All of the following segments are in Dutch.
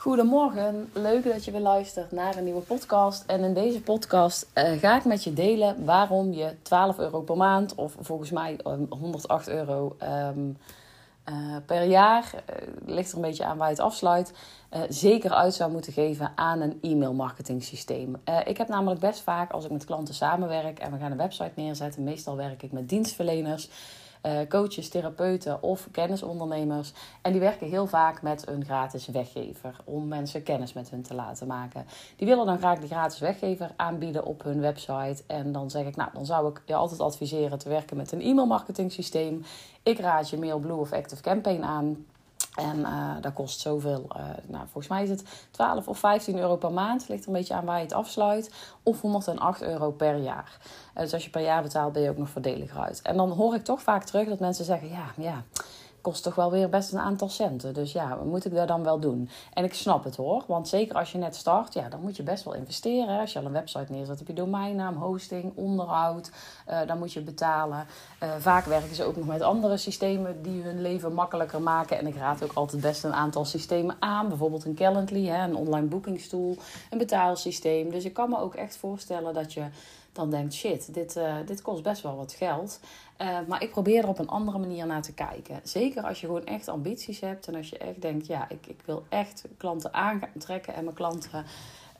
Goedemorgen, leuk dat je weer luistert naar een nieuwe podcast. En in deze podcast uh, ga ik met je delen waarom je 12 euro per maand, of volgens mij 108 euro um, uh, per jaar, uh, ligt er een beetje aan waar je het afsluit, zeker uit zou moeten geven aan een e-mail marketing systeem. ik heb namelijk best vaak als ik met klanten samenwerk en we gaan een website neerzetten, meestal werk ik met dienstverleners uh, coaches, therapeuten of kennisondernemers. En die werken heel vaak met een gratis weggever om mensen kennis met hun te laten maken. Die willen dan graag die gratis weggever aanbieden op hun website. En dan zeg ik, nou, dan zou ik je altijd adviseren te werken met een e-mail marketing systeem. Ik raad je MailBlue of Active Campaign aan. En uh, dat kost zoveel, uh, nou, volgens mij is het 12 of 15 euro per maand. Ligt een beetje aan waar je het afsluit. Of 108 euro per jaar. Uh, dus als je per jaar betaalt, ben je ook nog voordeliger uit. En dan hoor ik toch vaak terug dat mensen zeggen: ja, ja kost toch wel weer best een aantal centen. Dus ja, moet ik dat dan wel doen? En ik snap het hoor, want zeker als je net start, ja, dan moet je best wel investeren. Als je al een website neerzet, heb je domeinnaam, hosting, onderhoud, uh, dan moet je betalen. Uh, vaak werken ze ook nog met andere systemen die hun leven makkelijker maken. En ik raad ook altijd best een aantal systemen aan, bijvoorbeeld een Calendly, hè, een online boekingstoel, een betaalsysteem. Dus ik kan me ook echt voorstellen dat je dan denkt: shit, dit, uh, dit kost best wel wat geld. Uh, maar ik probeer er op een andere manier naar te kijken. Zeker als je gewoon echt ambities hebt en als je echt denkt: ja, ik, ik wil echt klanten aantrekken en mijn klanten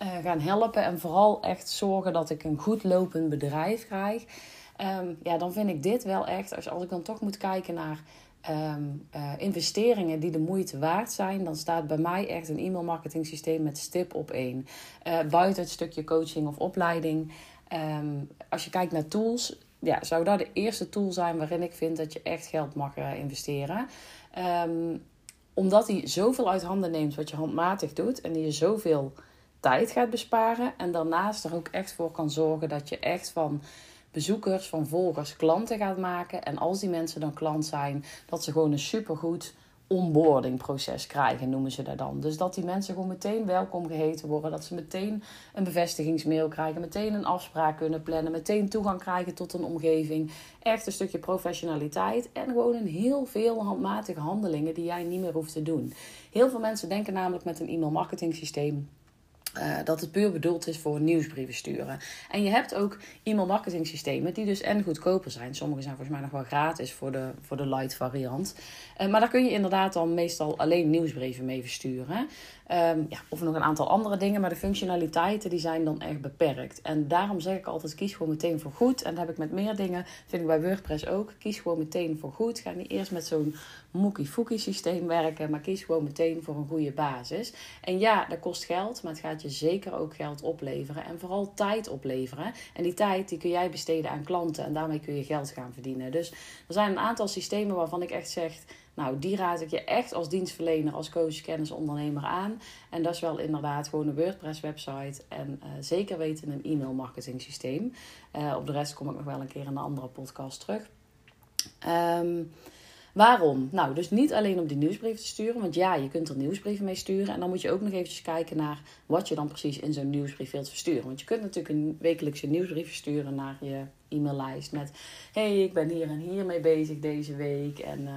uh, gaan helpen. En vooral echt zorgen dat ik een goed lopend bedrijf krijg. Um, ja, dan vind ik dit wel echt, als, als ik dan toch moet kijken naar uh, investeringen die de moeite waard zijn, dan staat bij mij echt een e-mail marketing systeem met stip op één. Uh, buiten het stukje coaching of opleiding. Um, als je kijkt naar tools, ja, zou dat de eerste tool zijn waarin ik vind dat je echt geld mag uh, investeren. Um, omdat hij zoveel uit handen neemt wat je handmatig doet en die je zoveel tijd gaat besparen. En daarnaast er ook echt voor kan zorgen dat je echt van bezoekers, van volgers, klanten gaat maken. En als die mensen dan klant zijn, dat ze gewoon een supergoed onboarding proces krijgen, noemen ze dat dan. Dus dat die mensen gewoon meteen welkom geheten worden. Dat ze meteen een bevestigingsmail krijgen. Meteen een afspraak kunnen plannen. Meteen toegang krijgen tot een omgeving. Echt een stukje professionaliteit. En gewoon een heel veel handmatige handelingen die jij niet meer hoeft te doen. Heel veel mensen denken namelijk met een e-mail marketing systeem uh, dat het puur bedoeld is voor nieuwsbrieven sturen. En je hebt ook e-mail marketing systemen die dus en goedkoper zijn. Sommige zijn volgens mij nog wel gratis voor de, voor de light variant. Uh, maar daar kun je inderdaad dan meestal alleen nieuwsbrieven mee versturen. Um, ja, of nog een aantal andere dingen, maar de functionaliteiten die zijn dan echt beperkt. En daarom zeg ik altijd, kies gewoon meteen voor goed. En dat heb ik met meer dingen, vind ik bij WordPress ook. Kies gewoon meteen voor goed. Ga niet eerst met zo'n mookie-fookie systeem werken, maar kies gewoon meteen voor een goede basis. En ja, dat kost geld, maar het gaat je zeker ook geld opleveren. En vooral tijd opleveren. En die tijd die kun jij besteden aan klanten en daarmee kun je geld gaan verdienen. Dus er zijn een aantal systemen waarvan ik echt zeg nou, die raad ik je echt als dienstverlener, als coach, kennisondernemer aan. En dat is wel inderdaad gewoon een WordPress-website en uh, zeker weten een e-mail marketing systeem. Uh, op de rest kom ik nog wel een keer in een andere podcast terug. Um, Waarom? Nou, dus niet alleen om die nieuwsbrieven te sturen. Want ja, je kunt er nieuwsbrieven mee sturen. En dan moet je ook nog eventjes kijken naar wat je dan precies in zo'n nieuwsbrief wilt versturen. Want je kunt natuurlijk een wekelijkse nieuwsbrief versturen naar je e-maillijst met... hey, ik ben hier en hier mee bezig deze week. En uh,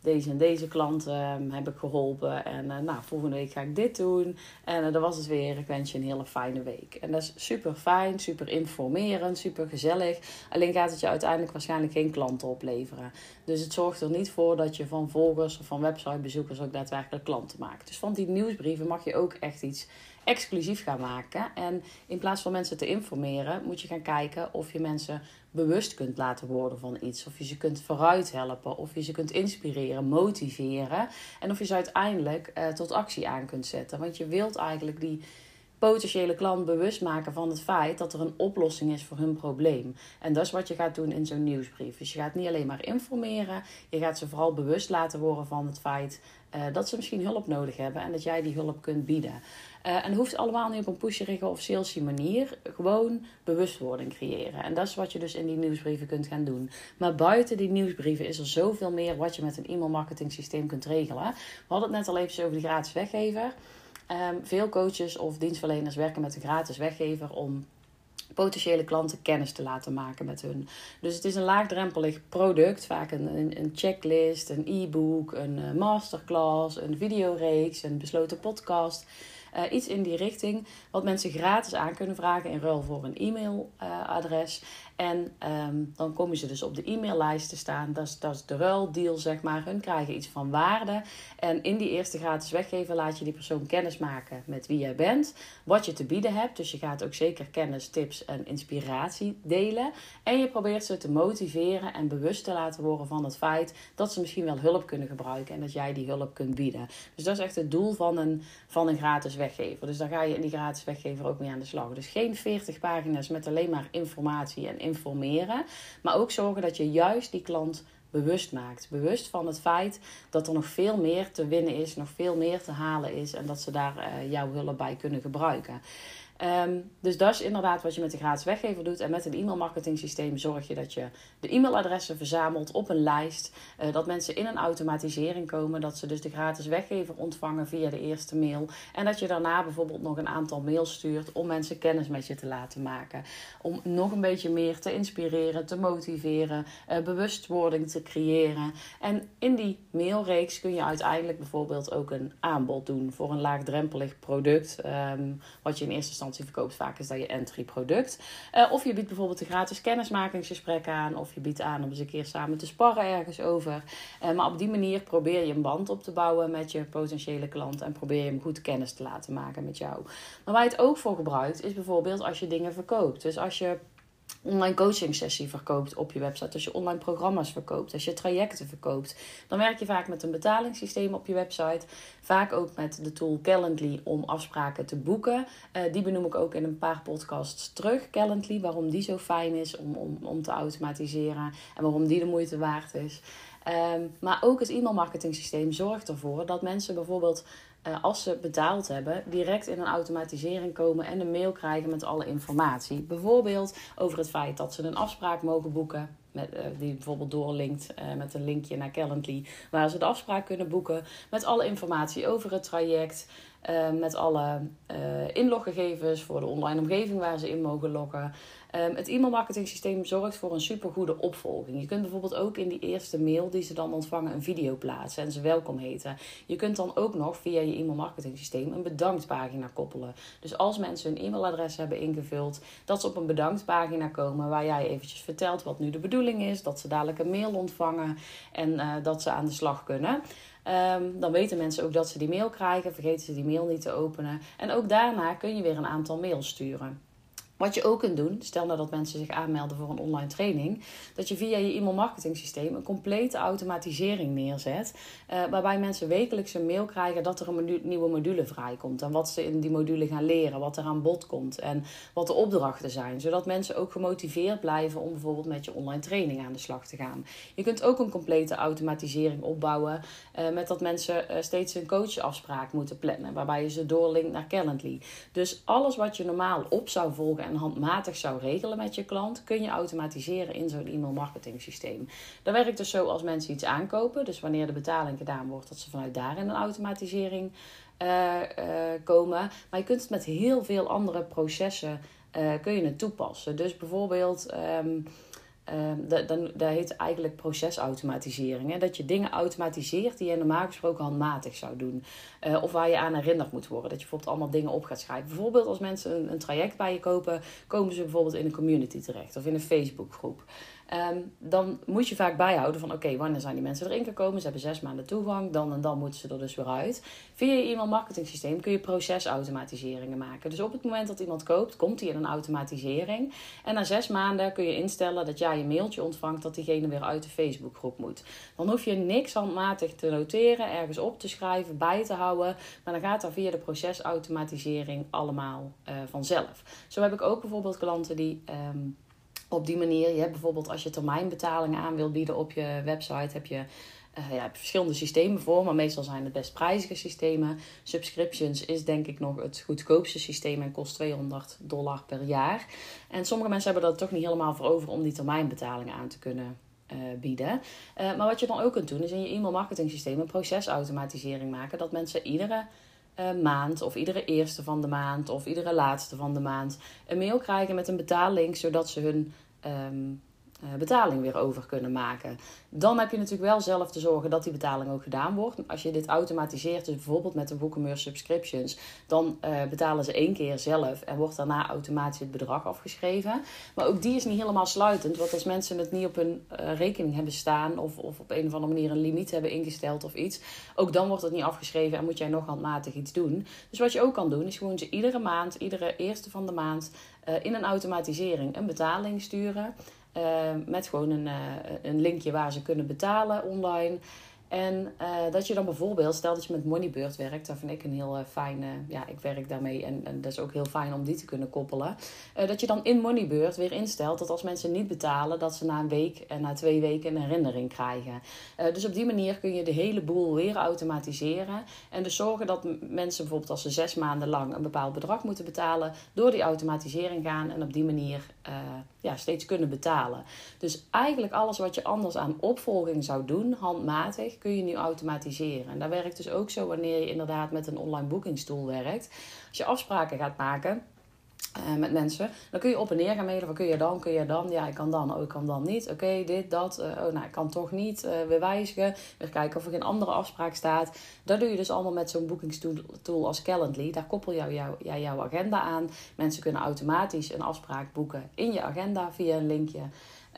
deze en deze klanten um, heb ik geholpen. En uh, nou, volgende week ga ik dit doen. En uh, dat was het weer. Ik wens je een hele fijne week. En dat is super fijn, super informerend, super gezellig. Alleen gaat het je uiteindelijk waarschijnlijk geen klanten opleveren. Dus het zorgt er niet voor dat je van volgers of van websitebezoekers ook daadwerkelijk klanten maakt. Dus van die nieuwsbrieven mag je ook echt iets exclusief gaan maken. En in plaats van mensen te informeren, moet je gaan kijken of je mensen bewust kunt laten worden van iets. Of je ze kunt vooruit helpen. Of je ze kunt inspireren, motiveren. En of je ze uiteindelijk uh, tot actie aan kunt zetten. Want je wilt eigenlijk die potentiële klant bewust maken van het feit dat er een oplossing is voor hun probleem. En dat is wat je gaat doen in zo'n nieuwsbrief. Dus je gaat niet alleen maar informeren, je gaat ze vooral bewust laten worden van het feit uh, dat ze misschien hulp nodig hebben en dat jij die hulp kunt bieden. Uh, en dat hoeft allemaal niet op een pusherige of salesy manier. Gewoon bewustwording creëren. En dat is wat je dus in die nieuwsbrieven kunt gaan doen. Maar buiten die nieuwsbrieven is er zoveel meer wat je met een e-mail marketing systeem kunt regelen. We hadden het net al even over die gratis weggever. Um, veel coaches of dienstverleners werken met een gratis weggever om potentiële klanten kennis te laten maken met hun. Dus het is een laagdrempelig product, vaak een, een, checklist, een e-book, een uh, masterclass, een videoreeks, een besloten podcast. Uh, iets in die richting, wat mensen gratis aan kunnen vragen in ruil voor een e-mailadres. En ehm, dan komen ze dus op de e-maillijst te staan. Dat is, dat is de ruildeal, zeg maar. Hun krijgen iets van waarde. En in die eerste gratis weggeven laat je die persoon kennis maken met wie jij bent. Wat je te bieden hebt. Dus je gaat ook zeker kennis, tips en inspiratie delen. En je probeert ze te motiveren en bewust te laten worden van het feit dat ze misschien wel hulp kunnen gebruiken. En dat jij die hulp kunt bieden. Dus dat is echt het doel van een, van een gratis weggever. Dus daar ga je in die gratis weggever ook mee aan de slag. Dus geen 40 pagina's met alleen maar informatie en informeren. Maar ook zorgen dat je juist die klant bewust maakt. Bewust van het feit dat er nog veel meer te winnen is, nog veel meer te halen is en dat ze daar uh, jouw hulp bij kunnen gebruiken. Ehm, dus dat is inderdaad wat je met de gratis weggever doet. En met een e-mailmarketing systeem zorg je dat je de e-mailadressen verzamelt op een lijst. Uh, dat mensen in een automatisering komen. Dat ze dus de gratis weggever ontvangen via de eerste mail. En dat je daarna bijvoorbeeld nog een aantal mails stuurt om mensen kennis met je te laten maken. Om nog een beetje meer te inspireren, te motiveren, uh, bewustwording te creëren. En in die mailreeks kun je uiteindelijk bijvoorbeeld ook een aanbod doen voor een laagdrempelig product. Um, wat je in eerste instantie verkoopt, vaak is dat je entry product. Uh, of je biedt bijvoorbeeld een gratis kennismakingsgesprek aan. Of je biedt aan om eens een keer samen te sparren ergens over. Uh, maar op die manier probeer je een band op te bouwen met je potentiële klant. En probeer je hem goed kennis te laten maken met jou. Maar waar je het ook voor gebruikt, is bijvoorbeeld als je dingen verkoopt. Dus als je online coaching sessie verkoopt op je website, als je online programma's verkoopt, als je trajecten verkoopt, dan werk je vaak met een betalingssysteem op je website. Vaak ook met de tool Calendly om afspraken te boeken. Uh, die benoem ik ook in een paar podcasts terug. Calendly, waarom die zo fijn is om, om, om te automatiseren en waarom die de moeite waard is. Um, maar ook het e-mailmarketing systeem zorgt ervoor dat mensen bijvoorbeeld als ze betaald hebben, direct in een automatisering komen en een mail krijgen met alle informatie. Bijvoorbeeld over het feit dat ze een afspraak mogen boeken. Met, uh, die bijvoorbeeld doorlinkt uh, met een linkje naar Calendly, waar ze de afspraak kunnen boeken met alle informatie over het traject, met alle inloggegevens voor de online omgeving waar ze in mogen loggen. Um, het e-mailmarketing systeem zorgt voor een supergoede opvolging. Je kunt bijvoorbeeld ook in die eerste mail die ze dan ontvangen een video plaatsen en ze welkom heten. Je kunt dan ook nog via je e-mailmarketing systeem een bedanktpagina koppelen. Dus als mensen hun e-mailadres hebben ingevuld, dat ze op een bedanktpagina komen waar jij eventjes vertelt wat nu de is, dat ze dadelijk een mail ontvangen en uh, dat ze aan de slag kunnen. Um, dan weten mensen ook dat ze die mail krijgen, vergeten ze die mail niet te openen. En ook daarna kun je weer een aantal mails sturen. Wat je ook kunt doen, stel nou dat mensen zich aanmelden voor een online training, dat je via je e-mail marketing systeem een complete automatisering neerzet, uh, waarbij mensen wekelijks een mail krijgen dat er een nieuwe module vrijkomt en wat ze in die module gaan leren, wat er aan bod komt en wat de opdrachten zijn, zodat mensen ook gemotiveerd blijven om bijvoorbeeld met je online training aan de slag te gaan. Je kunt ook een complete automatisering opbouwen uh, met dat mensen uh, steeds een coachafspraak moeten plannen, waarbij je ze doorlinkt naar Calendly. Dus alles wat je normaal op zou volgen en handmatig zou regelen met je klant, kun je automatiseren in zo'n e-mail marketing systeem. Dat werkt dus zo als mensen iets aankopen. Dus wanneer de betaling gedaan wordt, dat ze vanuit daar in een automatisering uh, uh, komen. Maar je kunt het met heel veel andere processen uh, kun je het toepassen. Dus bijvoorbeeld. Um, Um, dat, dan, dat heet eigenlijk procesautomatisering. Hè? Dat je dingen automatiseert die je normaal gesproken handmatig zou doen. Uh, of waar je aan herinnerd moet worden. Dat je bijvoorbeeld allemaal dingen op gaat schrijven. Bijvoorbeeld als mensen een, een traject bij je kopen, komen ze bijvoorbeeld in een community terecht of in een Facebookgroep. Um, dan moet je vaak bijhouden van oké, wanneer zijn die mensen erin gekomen? Ze hebben zes maanden toegang, dan en dan moeten ze er dus weer uit. Via je e-mail marketing systeem kun je procesautomatiseringen maken. Dus op het moment dat iemand koopt, komt hij in een automatisering. En na zes maanden kun je instellen dat jij een mailtje ontvangt dat diegene weer uit de Facebookgroep moet. Dan hoef je niks handmatig te noteren, ergens op te schrijven, bij te houden. Maar dan gaat dat via de procesautomatisering allemaal uh, vanzelf. Zo heb ik ook bijvoorbeeld klanten die. Um, op die manier, je hebt bijvoorbeeld als je termijnbetalingen aan wil bieden op je website, heb je uh, ja, verschillende systemen voor, maar meestal zijn het best prijzige systemen. Subscriptions is denk ik nog het goedkoopste systeem en kost 200 dollar per jaar. En sommige mensen hebben dat toch niet helemaal voor over om die termijnbetalingen aan te kunnen uh, bieden. Uh, maar wat je dan ook kunt doen, is in je e-mail marketing systeem een procesautomatisering maken. Dat mensen iedere maand of iedere eerste van de maand of iedere laatste van de maand een mail krijgen met een betalling, zodat ze hun ehm, eh, betaling weer over kunnen maken. Dan heb je natuurlijk wel zelf te zorgen dat die betaling ook gedaan wordt. Als je dit automatiseert, dus bijvoorbeeld met de WooCommerce subscriptions, dan uh, betalen ze één keer zelf en wordt daarna automatisch het bedrag afgeschreven. Maar ook die is niet helemaal sluitend, want als mensen het niet op hun uh, rekening hebben staan of, of op een of andere manier een limiet hebben ingesteld of iets, ook dan wordt het niet afgeschreven en moet jij nog handmatig iets doen. Dus wat je ook kan doen, is gewoon ze iedere maand, iedere eerste van de maand, in een automatisering een betaling sturen. Uh, met gewoon een, uh, een linkje waar ze kunnen betalen online. En uh, dat je dan bijvoorbeeld, stel dat je met Moneybird werkt, daar vind ik een heel uh, fijne, ja, ik werk daarmee en, en dat is ook heel fijn om die te kunnen koppelen. Dat je dan in Moneybird weer instelt dat als mensen niet betalen, dat ze na een week en na twee weken een herinnering krijgen. dus op die manier kun je de hele boel weer automatiseren. En dus zorgen dat mensen bijvoorbeeld als ze zes maanden lang een bepaald bedrag moeten betalen, door die automatisering gaan en op die manier ja, steeds kunnen betalen. Dus eigenlijk alles wat je anders aan opvolging zou doen, handmatig, kun je nu automatiseren. En dat werkt dus ook zo wanneer je inderdaad met een online boekingstool werkt. Als je afspraken gaat maken uh, met mensen. Dan kun je op en neer gaan mailen. Wat kun je dan? Kun je dan? Ja, ik kan dan. Oh, ik kan dan niet. Oké, dit, dat. Uh, oh, nou, ik kan toch niet. Uh, weer wijzigen. Weer kijken of er geen andere afspraak staat. Dat doe je dus allemaal met zo'n boekingstool als Calendly. Daar koppel jou, jouw agenda aan. Mensen kunnen automatisch een afspraak boeken in je agenda via een linkje.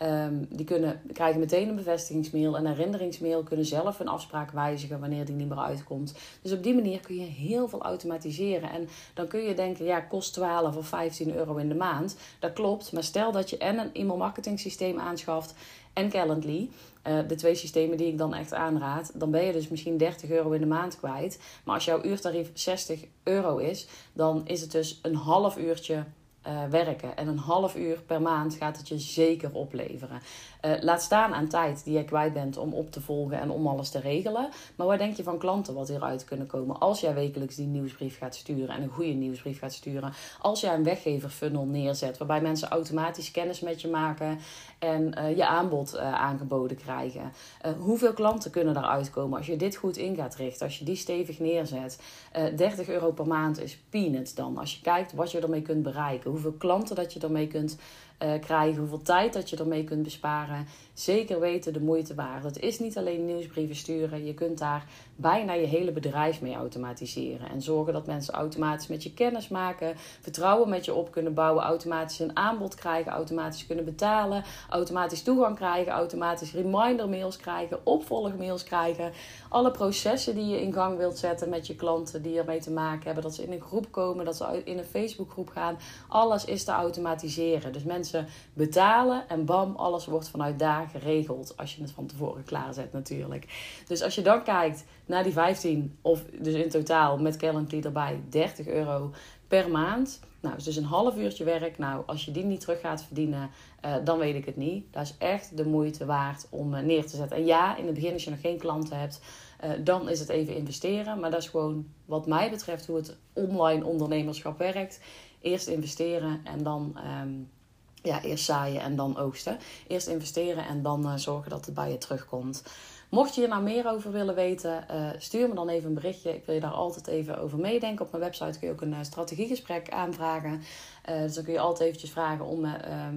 Um, die kunnen, krijgen meteen een bevestigingsmail, een herinneringsmail, kunnen zelf een afspraak wijzigen wanneer die niet meer uitkomt. Dus op die manier kun je heel veel automatiseren. En dan kun je denken, ja, kost 12 of 15 euro in de maand. Dat klopt, maar stel dat je en een e-mail marketing systeem aanschaft en Calendly. Uh, de twee systemen die ik dan echt aanraad, dan ben je dus misschien 30 euro in de maand kwijt. Maar als jouw uurtarief 60 euro is, dan is het dus een half uurtje uh, werken. En een half uur per maand gaat het je zeker opleveren. Uh, laat staan aan tijd die je kwijt bent om op te volgen en om alles te regelen. Maar wat denk je van klanten wat hieruit kunnen komen als jij wekelijks die nieuwsbrief gaat sturen en een goede nieuwsbrief gaat sturen? Als jij een weggeverfunnel neerzet waarbij mensen automatisch kennis met je maken en uh, je aanbod aangeboden krijgen. hoeveel klanten kunnen daaruit komen als je dit goed in gaat richten, als je die stevig neerzet? 30 euro per maand is peanuts dan. Als je kijkt wat je ermee kunt bereiken, hoeveel klanten dat je ermee kunt uh, krijgen, hoeveel tijd dat je ermee kunt besparen. Zeker weten de moeite waard. Het is niet alleen nieuwsbrieven sturen, je kunt daar bijna je hele bedrijf mee automatiseren. En zorgen dat mensen automatisch met je kennis maken, vertrouwen met je op kunnen bouwen, automatisch een aanbod krijgen, automatisch kunnen betalen, automatisch toegang krijgen, automatisch reminder mails krijgen, opvolgmails krijgen. Alle processen die je in gang wilt zetten met je klanten die ermee te maken hebben, dat ze in een groep komen, dat ze in een Facebookgroep gaan, alles is te automatiseren. Dus mensen betalen en bam, alles wordt vanuit daar geregeld. Als je het van tevoren klaarzet natuurlijk. Dus als je dan kijkt naar die 15, of dus in totaal met Calendly erbij 30 euro per maand. Nou, is dus een half uurtje werk. Nou, als je die niet terug gaat verdienen, uh, dan weet ik het niet. Dat is echt de moeite waard om uh, neer te zetten. En ja, in het begin als je nog geen klanten hebt, uh, dan is het even investeren. Maar dat is gewoon wat mij betreft hoe het online ondernemerschap werkt. Eerst investeren en dan um, ja, eerst zaaien en dan oogsten. Eerst investeren en dan uh, zorgen dat het bij je terugkomt. Mocht je hier nou meer over willen weten, uh, stuur me dan even een berichtje. Ik wil je daar altijd even over meedenken. Op mijn website kun je ook een uh, strategiegesprek aanvragen. Uh, dus dan kun je altijd eventjes vragen om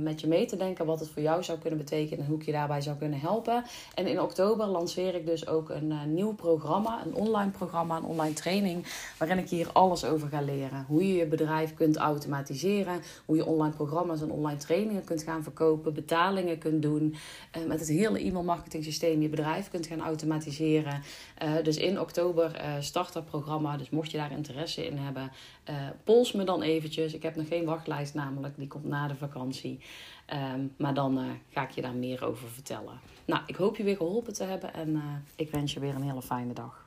met je mee te denken wat het voor jou zou kunnen betekenen en hoe ik je daarbij zou kunnen helpen. En in oktober lanceer ik dus ook een nieuw programma, een online programma, een online training, waarin ik hier alles over ga leren. Hoe je je bedrijf kunt automatiseren, hoe je online programma's en online trainingen kunt gaan verkopen, betalingen kunt doen, met het hele e-mail marketing systeem je bedrijf gaan automatiseren. Uh, dus in oktober uh, start dat programma. Dus mocht je daar interesse in hebben, uh, pols me dan eventjes. Ik heb nog geen wachtlijst namelijk, die komt na de vakantie. Um, maar dan ga ik je daar meer over vertellen. Nou, ik hoop je weer geholpen te hebben en ik wens je weer een hele fijne dag.